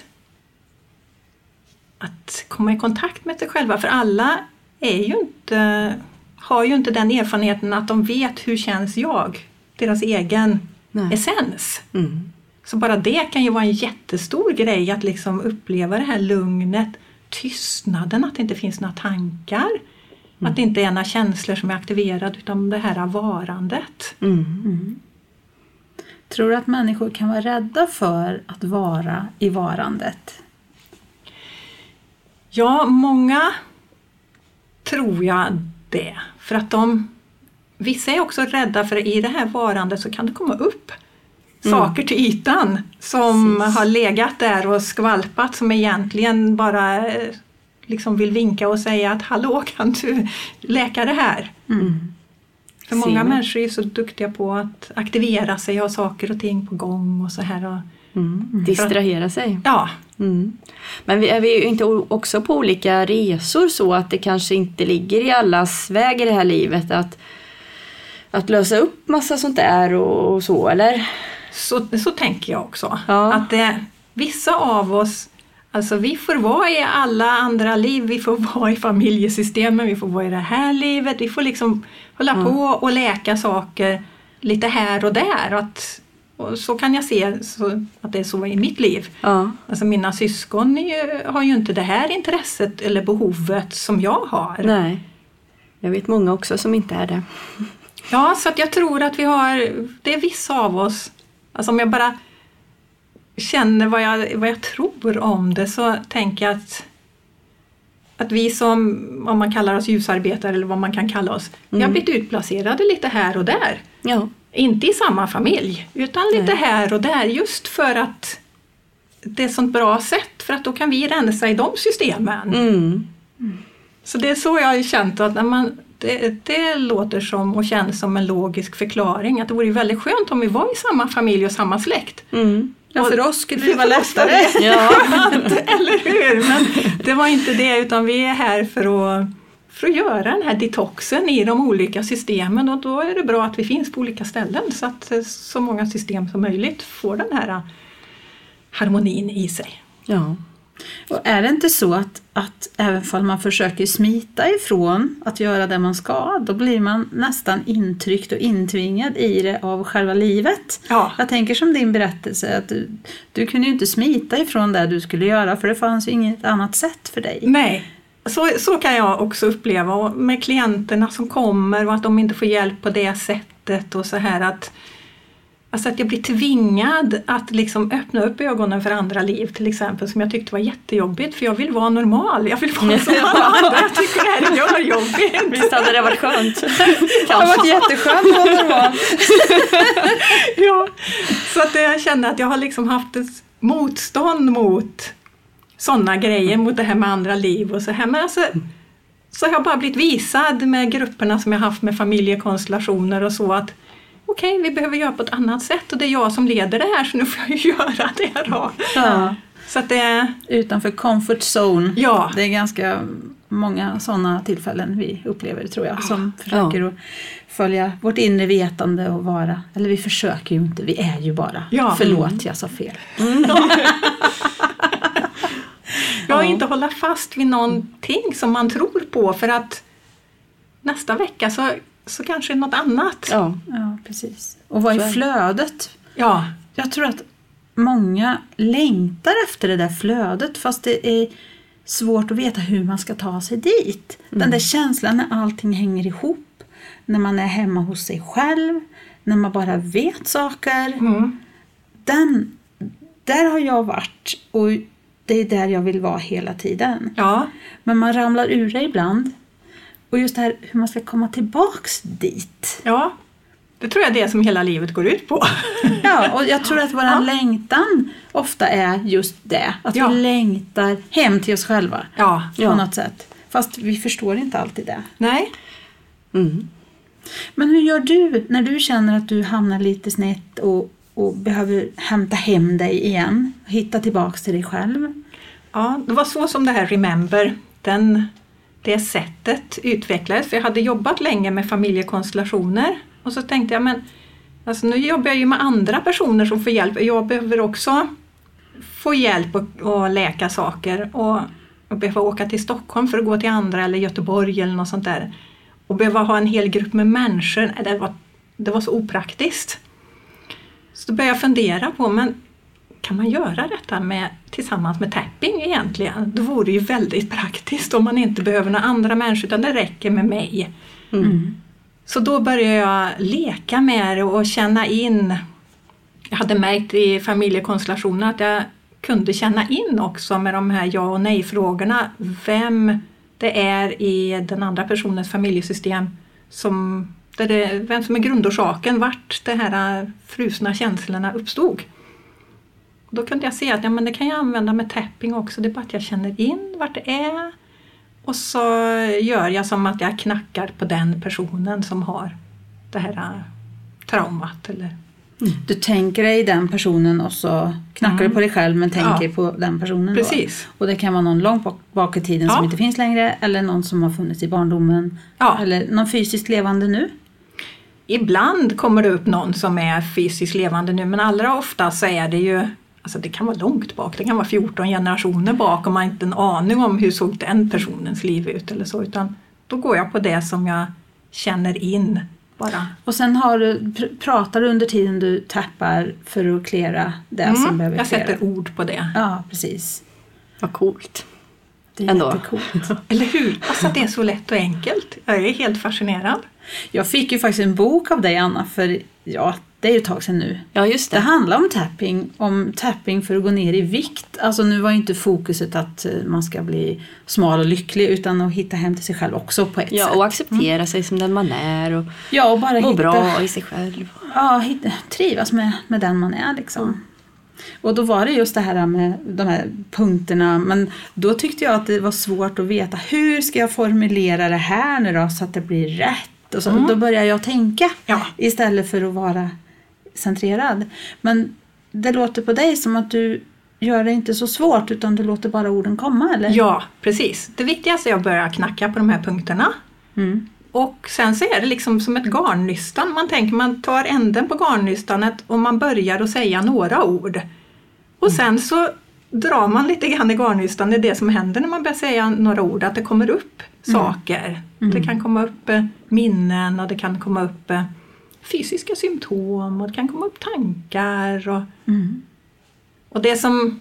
att komma i kontakt med sig själva. För alla är ju inte, har ju inte den erfarenheten att de vet hur känns jag? Deras egen Nej. essens. Mm. Så bara det kan ju vara en jättestor grej att liksom uppleva det här lugnet, tystnaden, att det inte finns några tankar. Att det inte är några känslor som är aktiverade utan det här varandet. Mm. Tror du att människor kan vara rädda för att vara i varandet? Ja, många tror jag det. För att de, vissa är också rädda för i det här varandet så kan det komma upp saker till ytan som Precis. har legat där och skvalpat som egentligen bara eh, liksom vill vinka och säga att hallå kan du läka det här? Mm. För många människor är så duktiga på att aktivera sig, ha saker och ting på gång och så här. Och, Mm. Distrahera sig. ja, Mm. Men är vi ju inte också på olika resor så att det kanske inte ligger i allas väg i det här livet att, att lösa upp massa sånt där och, och så eller? Så, så tänker jag också. Ja. Att det, vissa av oss Alltså vi får vara i alla andra liv, vi får vara i familjesystemen, vi får vara i det här livet, vi får liksom hålla Mm. på och läka saker lite här och där. Att, och så kan jag se så, att det är så i mitt liv. Ja. Alltså mina syskon ju, har ju inte det här intresset eller behovet som jag har. Nej. Jag vet många också som inte är det. Ja, så att jag tror att vi har, det är vissa av oss, alltså om jag bara känner vad jag, vad jag tror om det så tänker jag att, att vi som, om man kallar oss ljusarbetare eller vad man kan kalla oss, vi har blivit utplacerade lite här och där. Ja. Inte i samma familj, utan lite Nej. här och där just för att det är ett sånt bra sätt för att då kan vi rensa i de systemen. Mm. Så det är så jag har känt att när man, det, det låter som och känns som en logisk förklaring att det vore väldigt skönt om vi var i samma familj och samma släkt. Mm. Ja, för oss skulle det vara lättare. Ja. Eller hur? Men det var inte det utan vi är här för att, för att göra den här detoxen i de olika systemen och då är det bra att vi finns på olika ställen så att eh, så många system som möjligt får den här eh, harmonin i sig. ja. Och är det inte så att, att även om man försöker smita ifrån att göra det man ska, då blir man nästan intryckt och intvingad i det av själva livet. Ja. Jag tänker som din berättelse, att du, du kunde ju inte smita ifrån det du skulle göra, för det fanns ju inget annat sätt för dig. Nej, så, så kan jag också uppleva och med klienterna som kommer och att de inte får hjälp på det sättet och så här att Alltså att jag blir tvingad att liksom öppna upp ögonen för andra liv till exempel som jag tyckte var jättejobbigt för jag vill vara normal, jag vill vara som alla andra. Jag tycker det här är görjobbigt. Visst hade det varit skönt? Det har varit jätteskönt att vara normal. Ja, så att jag känner att jag har liksom haft ett motstånd mot sådana grejer, mot det här med andra liv och så här. Men alltså, så har jag bara blivit visad med grupperna som jag haft med familjekonstellationer och så att okej, vi behöver göra på ett annat sätt och det är jag som leder det här så nu får jag ju göra det då. Ja. Så att det, Utanför comfort zone. ja, Det är ganska många sådana tillfällen vi upplever tror jag, som försöker att följa vårt inre vetande och vara, eller vi försöker ju inte, vi är ju bara. Ja. Förlåt, jag sa fel. jag vill inte hålla fast vid någonting som man tror på för att nästa vecka så, så kanske det är något annat. Ja. Ja, precis. Och Så är flödet. Ja, Jag tror att många längtar efter det där flödet fast det är svårt att veta hur man ska ta sig dit. Den där känslan när allting hänger ihop, när man är hemma hos sig själv, när man bara vet saker. mm. Den, där har jag varit och det är där jag vill vara hela tiden. ja. Men man ramlar ur det ibland. Och just det här hur man ska komma tillbaks dit. Ja, det tror jag är det som hela livet går ut på. Ja, och jag tror att vår Ja. längtan ofta är just det. Att Ja. vi längtar hem till oss själva Ja, på Ja. något sätt. Fast vi förstår inte alltid det. nej. Mm. Men hur gör du när du känner att du hamnar lite snett och, och behöver hämta hem dig igen? Hitta tillbaks till dig själv? Ja, det var så som det här Remember, den, det sättet utvecklades. För jag hade jobbat länge med familjekonstellationer och så tänkte jag men alltså nu jobbar jag ju med andra personer som får hjälp. Jag behöver också få hjälp att läka saker och, och behöva åka till Stockholm för att gå till andra eller Göteborg eller något sånt där. Och behöva ha en hel grupp med människor, det var, det var så opraktiskt. Så då började jag fundera på, men kan man göra detta med, tillsammans med tapping egentligen? Det vore ju väldigt praktiskt om man inte behöver några andra människor utan det räcker med mig. Mm. Så då började jag leka med det och känna in. Jag hade märkt i familjekonstellationer att jag kunde känna in också med de här ja och nej-frågorna vem det är i den andra personens familjesystem som, där det, vem som är grundorsaken, vart de här frusna känslorna uppstod. Då kunde jag se att ja, men det kan jag använda med tapping också, det är bara att jag känner in vart det är och så gör jag som att jag knackar på den personen som har det här äh, traumat. Eller, Du tänker dig den personen och så knackar du på dig själv men tänker Ja. på den personen. Precis. Då. Och det kan vara någon långt bak, bak i tiden som Ja. inte finns längre eller någon som har funnits i barndomen. Ja. Eller någon fysiskt levande nu. Ibland kommer det upp någon som är fysiskt levande nu men allra ofta så är det ju Alltså det kan vara långt bak, det kan vara 14 generationer bak och man har inte en aning om hur såg den personens liv ut eller så. Utan då går jag på det som jag känner in bara. Och sen har du, pr- pratar du under tiden du tappar för att klära det som behöver Mm, jag sätter ord på det. Ja, precis. Vad coolt. Det är Ändå. jättecoolt. Eller hur? Alltså att det är så lätt och enkelt. Jag är helt fascinerad. Jag fick ju faktiskt en bok av dig Anna för, ja, det är ju ett tag sedan nu. Ja, just Det det. handlar om tapping, om tapping för att gå ner i vikt. Alltså nu var ju inte fokuset att eh, man ska bli smal och lycklig utan att hitta hem till sig själv också på ett Ja, sätt. och acceptera sig som den man är och Ja, och bara må hitta, bra i sig själv. ja, hitta, trivas med, med den man är liksom. Och då var det just det här med de här punkterna, men då tyckte jag att det var svårt att veta hur ska jag formulera det här nu då så att det blir rätt? Och så, Då började jag tänka Ja. istället för att vara centrerad. Men det låter på dig som att du gör det inte så svårt utan du låter bara orden komma eller? Ja, precis. Det viktigaste är att börja knacka på de här punkterna. Mm. Och sen så är det liksom som ett garnnystan. Man tänker man tar änden på garnnystanet och man börjar att säga några ord. Och sen så drar man lite grann i garnnystan. Det är det som händer när man börjar säga några ord. Att det kommer upp saker. Det kan komma upp eh, minnen och det kan komma upp eh, fysiska symptom och det kan komma upp tankar. Och, Mm. och det som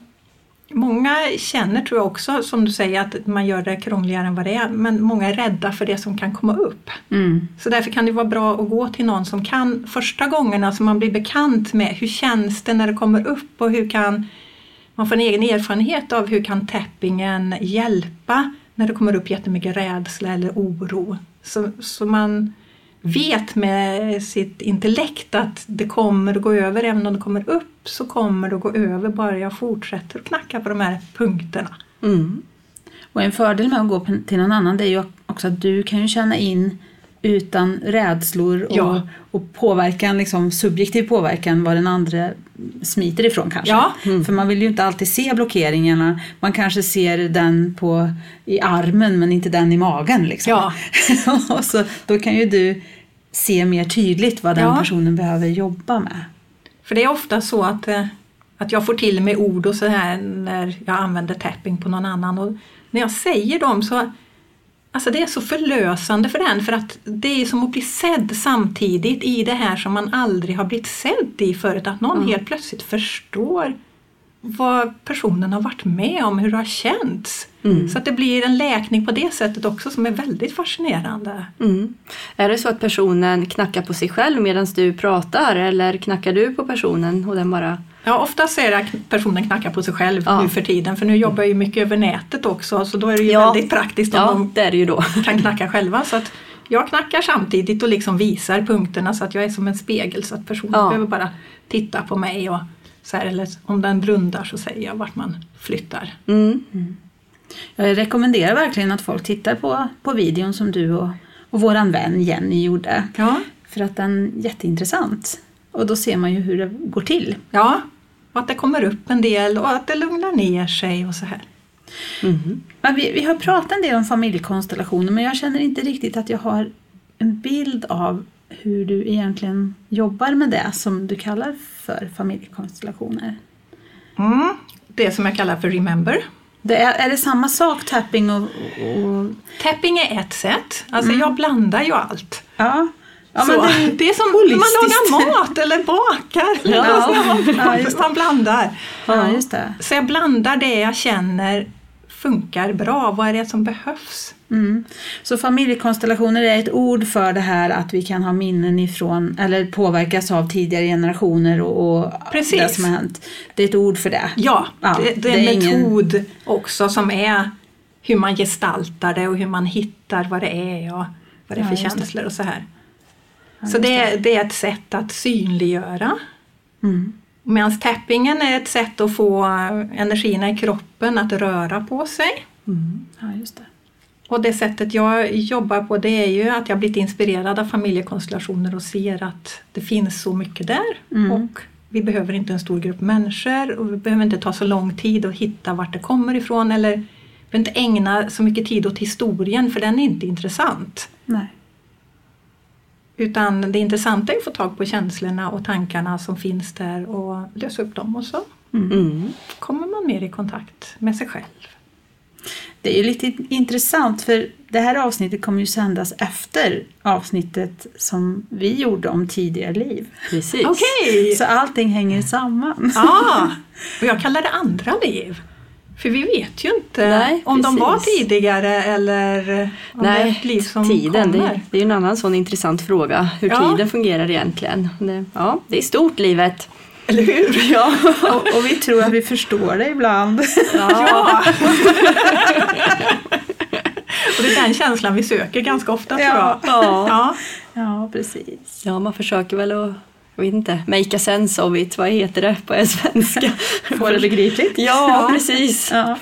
många känner tror jag också, som du säger, att man gör det krångligare än vad det är. Men många är rädda för det som kan komma upp. Mm. Så därför kan det vara bra att gå till någon som kan första gångerna så man blir bekant med hur känns det när det kommer upp och hur kan man får en egen erfarenhet av hur kan tappingen hjälpa när det kommer upp jättemycket rädsla eller oro. Så, så man vet med sitt intellekt att det kommer att gå över, även om det kommer upp så kommer det att gå över bara jag fortsätter att knacka på de här punkterna. Mm. Och en fördel med att gå till någon annan det är ju också att du kan ju känna in utan rädslor och, Ja. och påverkan, liksom subjektiv påverkan vad den andra smiter ifrån kanske. Ja. För man vill ju inte alltid se blockeringarna. Man kanske ser den på, i armen men inte den i magen. Liksom. Ja. och så, då kan ju du se mer tydligt vad den Ja. personen behöver jobba med. För det är ofta så att, eh, att jag får till mig ord och så här när jag använder tapping på någon annan. Och när jag säger dem så Alltså det är så förlösande för den för att det är som att bli sedd samtidigt i det här som man aldrig har blivit sedd i förut. Att någon helt plötsligt förstår vad personen har varit med om, hur det har känts. Så att det blir en läkning på det sättet också som är väldigt fascinerande. Mm. Är det så att personen knackar på sig själv medan du pratar eller knackar du på personen och den bara... Ja, oftast är det att personen knackar på sig själv Ja. nu för tiden för nu jobbar jag ju mycket över nätet också så då är det ju Ja. väldigt praktiskt om Ja, de det är det ju då. kan knacka själva. Så att jag knackar samtidigt och liksom visar punkterna så att jag är som en spegel så att personen Ja. behöver bara titta på mig och så här, eller om den blundar så säger jag vart man flyttar. Mm. Jag rekommenderar verkligen att folk tittar på, på videon som du och, och våran vän Jenny gjorde. Ja, För att den är jätteintressant. Och då ser man ju hur det går till. ja. Och att det kommer upp en del och att det lugnar ner sig och så här. Men vi, vi har pratat en del om familjekonstellationer men jag känner inte riktigt att jag har en bild av hur du egentligen jobbar med det som du kallar för familjekonstellationer. Mm. Det som jag kallar för remember. Det är, är det samma sak, tapping och... och Tapping är ett sätt. Alltså jag blandar ju allt. ja. ja så, men det, det, är som man lagar mat eller bakar. Ja. så, man, Ja, man blandar. ja, just det. Så jag blandar det jag känner funkar bra. Vad är det som behövs? Mm. Så familjekonstellationer är ett ord för det här att vi kan ha minnen ifrån eller påverkas av tidigare generationer och, och Precis. det som har hänt. Det är ett ord för det. Ja, Ja, det, det är det en ingen- metod också som är hur man gestaltar det och hur man hittar vad det är och vad det är Ja, för det. känslor och så här. Ja, så det, är- det är ett sätt att synliggöra. Mm. Medan tappingen är ett sätt att få energierna i kroppen att röra på sig. Mm. Ja, just det. Och det sättet jag jobbar på det är ju att jag blivit inspirerad av familjekonstellationer och ser att det finns så mycket där. Mm. Och vi behöver inte en stor grupp människor och vi behöver inte ta så lång tid att hitta vart det kommer ifrån eller vi behöver inte ägna så mycket tid åt historien för den är inte intressant. Nej. Utan det intressanta är att få tag på känslorna och tankarna som finns där och lösa upp dem och så Mm. kommer man mer i kontakt med sig själv. Det är ju lite intressant för det här avsnittet kommer ju sändas efter avsnittet som vi gjorde om tidigare liv. Precis. Okej! Så allting hänger samman. Ja, och jag kallar det andra liv. För vi vet ju inte Nej, om de var precis. tidigare eller om det är Nej, ett liv som tiden. Det, kommer. det är ju en annan sån intressant fråga. Hur Ja. tiden fungerar egentligen. Det, ja, det är stort livet. Eller hur? Ja. Och, och vi tror att vi förstår det ibland. Ja! och det är den känslan vi söker ganska ofta tror jag. Ja. Ja. Ja, precis. ja, man försöker väl att, jag vet inte, make a sense of it. Vad heter det på svenska? Få det begripligt. Ja, precis. Ja.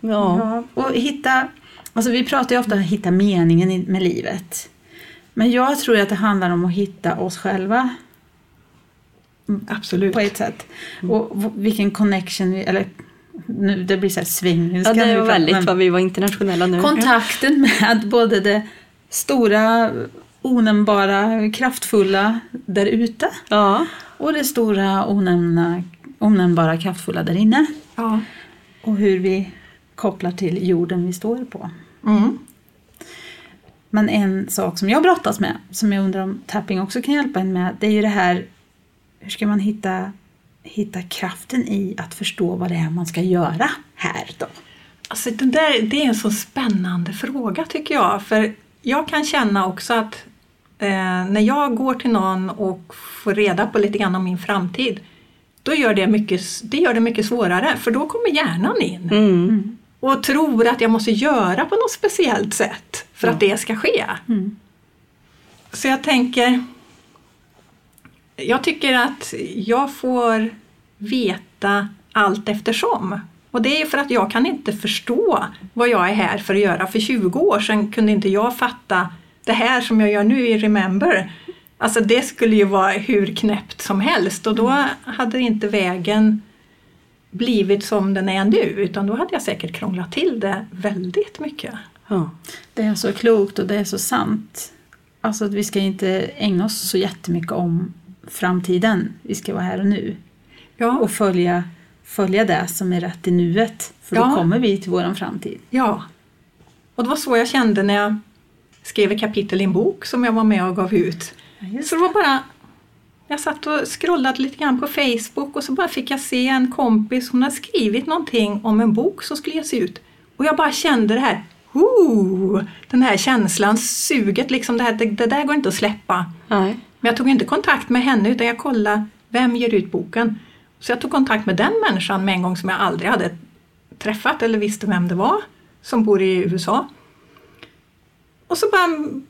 Ja. Ja, och hitta, alltså vi pratar ju ofta om att hitta meningen i- med livet. Men jag tror att det handlar om att hitta oss själva Absolut. på ett sätt. Och vilken connection, vi, eller nu, det blir så här svängigt. Ja, det var väldigt vad vi var internationella nu. Kontakten med både det stora, onämnbara, kraftfulla där ute Ja. och det stora, onämna, onämnbara, kraftfulla där inne. Ja. Och hur vi kopplar till jorden vi står på. Mm. Men en sak som jag brottas med, som jag undrar om tapping också kan hjälpa en med, det är ju det här, hur ska man hitta, hitta kraften i att förstå vad det är man ska göra här då? Alltså det, där, det är en så spännande fråga tycker jag. För jag kan känna också att eh, när jag går till någon och får reda på lite grann om min framtid då gör det mycket, det gör det mycket svårare för då kommer hjärnan in Mm. och tror att jag måste göra på något speciellt sätt för att det ska ske. Mm. Så jag tänker jag tycker att jag får veta allt eftersom. Och det är för att jag kan inte förstå vad jag är här för att göra. För 20 år sedan kunde inte jag fatta det här som jag gör nu i Remember. Alltså det skulle ju vara hur knäppt som helst och då hade inte vägen blivit som den är nu utan då hade jag säkert krånglat till det väldigt mycket. Ja. Det är så klokt och det är så sant. Alltså att vi ska inte ägna oss så jättemycket om framtiden. Vi ska vara här och nu. Ja, Och följa, följa det som är rätt i nuet. För då Ja. kommer vi till våran framtid. ja. Och det var så jag kände när jag skrev ett kapitel i en bok som jag var med och gav ut. Så det var bara jag satt och scrollade lite grann på Facebook och så bara fick jag se en kompis, hon hade skrivit någonting om en bok som skulle ges ut. Och jag bara kände det här, Ooh, den här känslan, suget, liksom det, här, det, det där går inte att släppa. Nej. Men jag tog inte kontakt med henne utan jag kollade, vem ger ut boken? Så jag tog kontakt med den människan med en gång som jag aldrig hade träffat eller visste vem det var, som bor i USA. Och så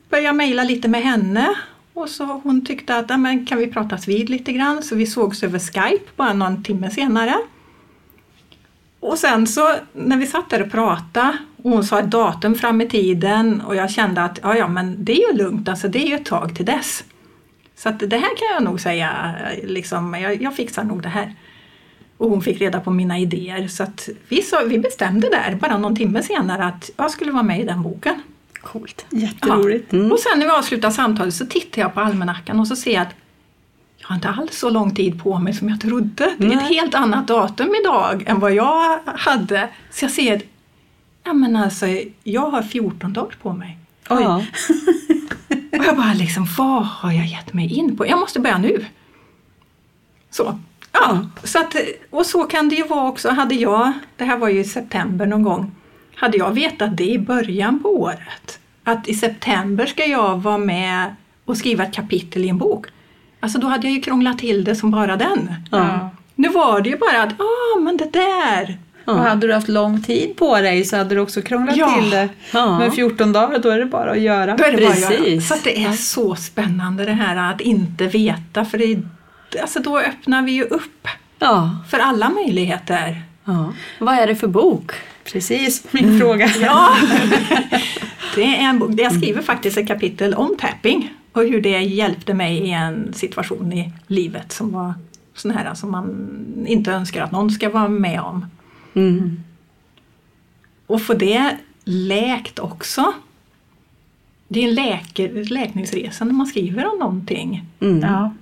började jag mejla lite med henne och så hon tyckte att, men kan vi pratas vid lite grann? Så vi sågs över Skype bara någon timme senare. Och sen så när vi satt där och pratade och hon sa ett datum fram i tiden och jag kände att ja, ja men det är ju lugnt, alltså det är ju ett tag till dess. Så att det här kan jag nog säga, liksom, jag, jag fixar nog det här. Och hon fick reda på mina idéer så att vi, sa, vi bestämde där bara någon timme senare att jag skulle vara med i den boken. Coolt. Jätteroligt. Mm. Och sen när vi avslutar samtalet så tittar jag på almanackan och så ser jag att jag har inte alls så lång tid på mig som jag trodde. Det är ett helt annat datum idag än vad jag hade. Så jag ser att ja, men alltså, jag har 14 dagar på mig. Oj. Ja. Och jag bara liksom, vad har jag gett mig in på? Jag måste börja nu. Så. Ja, så att, och så kan det ju vara också. Hade jag, det här var ju i september någon gång, hade jag vetat det i början på året, att i september ska jag vara med och skriva ett kapitel i en bok, alltså då hade jag ju krånglat till det som bara den. Ja. Nu var det ju bara att, ah men det där, Och hade du haft lång tid på dig så hade du också krånglat Ja. till det. Ja. Men 14 dagar, då är det bara att göra. Då är det bara att göra. Precis. Så att det är så spännande det här att inte veta, för det, alltså då öppnar vi ju upp Ja. för alla möjligheter. ja. Vad är det för bok? Precis, min fråga. Ja, det är en bok. Jag skriver faktiskt ett kapitel om tapping och hur det hjälpte mig i en situation i livet som var sån här som man inte önskar att någon ska vara med om. Mm. Och få det läkt också. Det är en läker, läkningsresa när man skriver om någonting. Mm. Ja,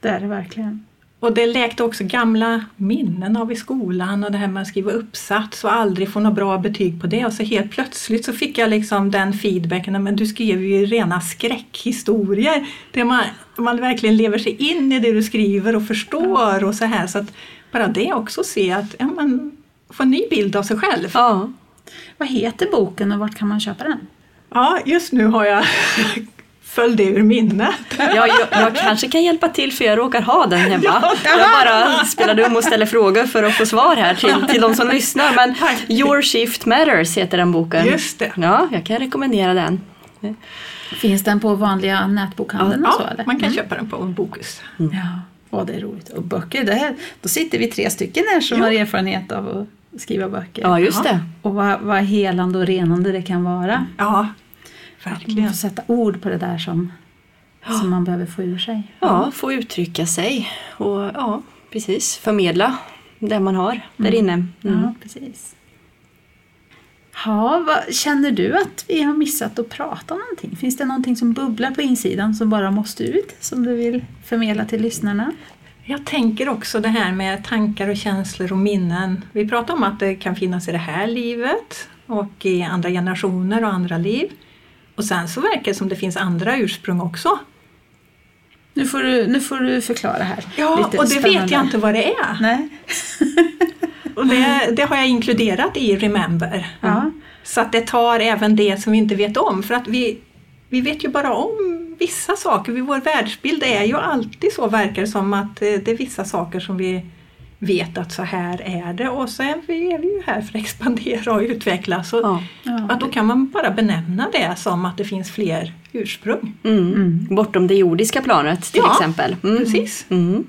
det är det verkligen. Och det läkte också gamla minnen av i skolan och det här med att skriva uppsats och aldrig få något bra betyg på det. Och så helt plötsligt så fick jag liksom den feedbacken, men du skrev ju rena skräckhistorier. Där man, man verkligen lever sig in i det du skriver och förstår och så här. Så att bara det också se att ja, man får en ny bild av sig själv. Ja. Vad heter boken och vart kan man köpa den? Ja, just nu har jag föll det ur minnet. Ja, jag, jag kanske kan hjälpa till för jag råkar ha den hemma. Jag bara spelar dum och ställer frågor för att få svar här till, till de som lyssnar. Men Your Shift Matters heter den boken. Just det. Ja, jag kan rekommendera den. Finns den på vanliga nätbokhandeln och så Ja, eller? man kan köpa den på Bokus. Ja, Åh, det är roligt. Och böcker, det här, då sitter vi tre stycken här som Ja. har erfarenhet av att skriva böcker. Ja, just det. Och vad, vad helande och renande det kan vara. Ja, Man verkligen. får sätta ord på det där som, som man behöver få ur sig. Ja, få uttrycka sig och ja, precis förmedla det man har där inne. Mm. Ja, precis. Ja, vad, känner du att vi har missat att prata om någonting? Finns det någonting som bubblar på insidan som bara måste ut? Som du vill förmedla till lyssnarna? Jag tänker också det här med tankar och känslor och minnen. Vi pratar om att det kan finnas i det här livet och i andra generationer och andra liv. Och sen så verkar det som det finns andra ursprung också. Nu får du, nu får du förklara här. Ja, Lite och det vet spännande. jag inte vad det är. Nej. Och det, det har jag inkluderat i Remember. Ja. Så att det tar även det som vi inte vet om. För att vi, vi vet ju bara om vissa saker. Vår världsbild är ju alltid så, verkar det som, att eh, det är vissa saker som vi vet att så här är det. Och så är vi, är vi ju här för att expandera och utvecklas. Och Ja. Ja, att då kan man bara benämna det som att det finns fler ursprung. Mm. Bortom det jordiska planet till Ja, exempel. Mm. Precis. Mm.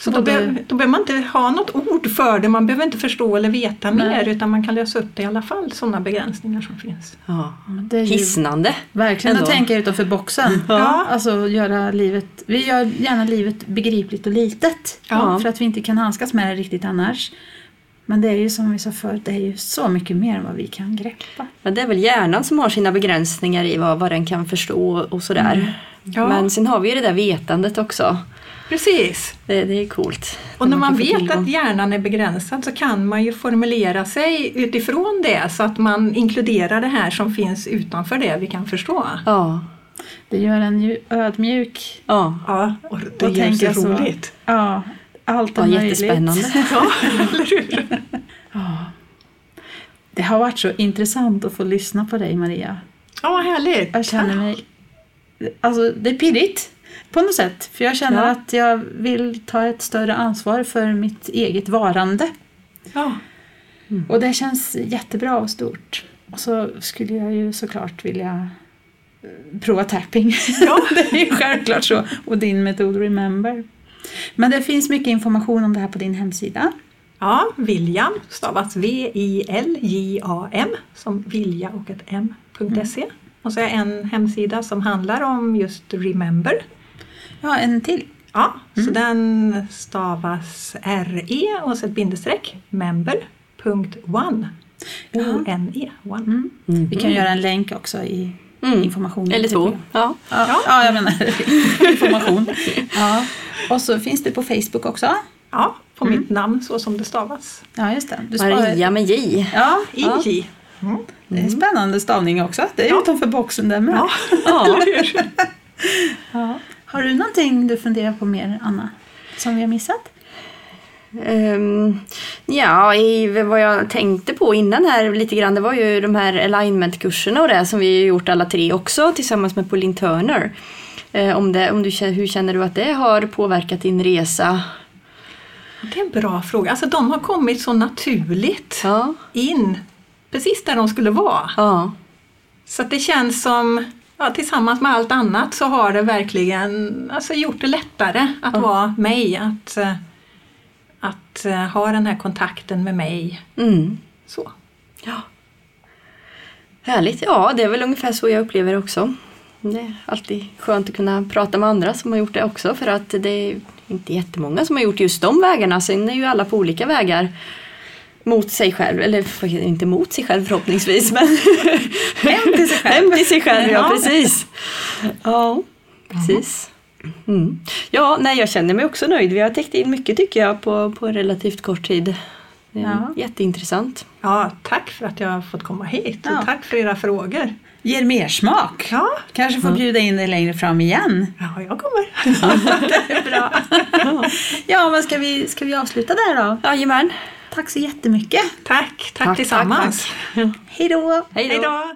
Så då, be, då behöver man inte ha något ord för det, man behöver inte förstå eller veta Nej. mer utan man kan lösa upp det i alla fall, sådana begränsningar som finns. Ja. Det är ju Hisnande. verkligen Ändå. att tänka utanför boxen. Ja. Alltså göra livet, vi gör gärna livet begripligt och litet. Ja. För att vi inte kan handskas med det riktigt annars. Men det är ju som vi sa förut, det är ju så mycket mer än vad vi kan greppa. Men det är väl hjärnan som har sina begränsningar i vad, vad den kan förstå och sådär. Ja. Men sen har vi ju det där vetandet också. Precis. Det, det är coolt. Och när man få vet att hjärnan är begränsad så kan man ju formulera sig utifrån det så att man inkluderar det här som finns utanför det vi kan förstå. Ja. Det gör en ju ödmjuk Ja. Ja, och det och gör tänka så så. roligt. Ja, allt är Ja, möjligt. jättespännande. Ja, eller hur? Det har varit så intressant att få lyssna på dig Maria. Ja, härligt. Jag känner mig... Alltså det är pirrigt på något sätt. För jag känner Ja. att jag vill ta ett större ansvar för mitt eget varande. Ja, Och det känns jättebra och stort. Och så skulle jag ju såklart vilja eh, prova tapping. Ja. det är ju självklart så. Och din metod Remember. Men det finns mycket information om det här på din hemsida. ja William stavas V-I-L-J-A-M som vilja och ett m.se. Och så är en hemsida som handlar om just Remember. Ja, en till. Ja, så den stavas R-E och så ett bindestreck, member.one. O-N-E, one. Vi kan göra en länk också i Mm. informationen. Eller till två. programmet. Ja. Ja, ja, jag menar information. Ja. Och så finns det på Facebook också. Ja, på mitt namn så som det stavas. Ja, just det. Du sparar- Maria med J. Ja, I-J. det är spännande stavning också. Det är utanför boxen där med. Ja, Ja. Har du någonting du funderar på mer, Anna? Som vi har missat? Ehm, ja, i vad jag tänkte på innan här lite grann, det var ju de här alignment-kurserna och det som vi har gjort alla tre också tillsammans med Pauline Turner. Eh, om det, om du, känner- hur känner du att det har påverkat din resa? Det är en bra fråga. Alltså de har kommit så naturligt Ja, in, precis där de skulle vara. ja, Så att det känns som, ja, tillsammans med allt annat så har det verkligen alltså, gjort det lättare att vara mig. Att, eh, att eh, ha den här kontakten med mig. mm. Så. ja. Härligt, ja det är väl ungefär så jag upplever det också. Det är alltid skönt att kunna prata med andra som har gjort det också för att det är inte jättemånga som har gjort just de vägarna. Sen är ju alla på olika vägar mot sig själv, eller inte mot sig själv förhoppningsvis men Hem till sig själv. hem till sig själv, ja Ja. precis. Ja, precis. Mm. Ja, nej, jag känner mig också nöjd. Vi har täckt in mycket tycker jag på, på relativt kort tid. Ja. Jätteintressant. Ja, tack för att jag har fått komma hit och Ja. tack för era frågor. Ger mer smak. Ja, Kanske får bjuda in dig längre fram igen. ja jag kommer. Det är bra. ja, men ska vi, ska vi avsluta där då? Jajamän. Tack så jättemycket. Tack, tack, Tack, tillsammans. tack, Hej då. Hej då!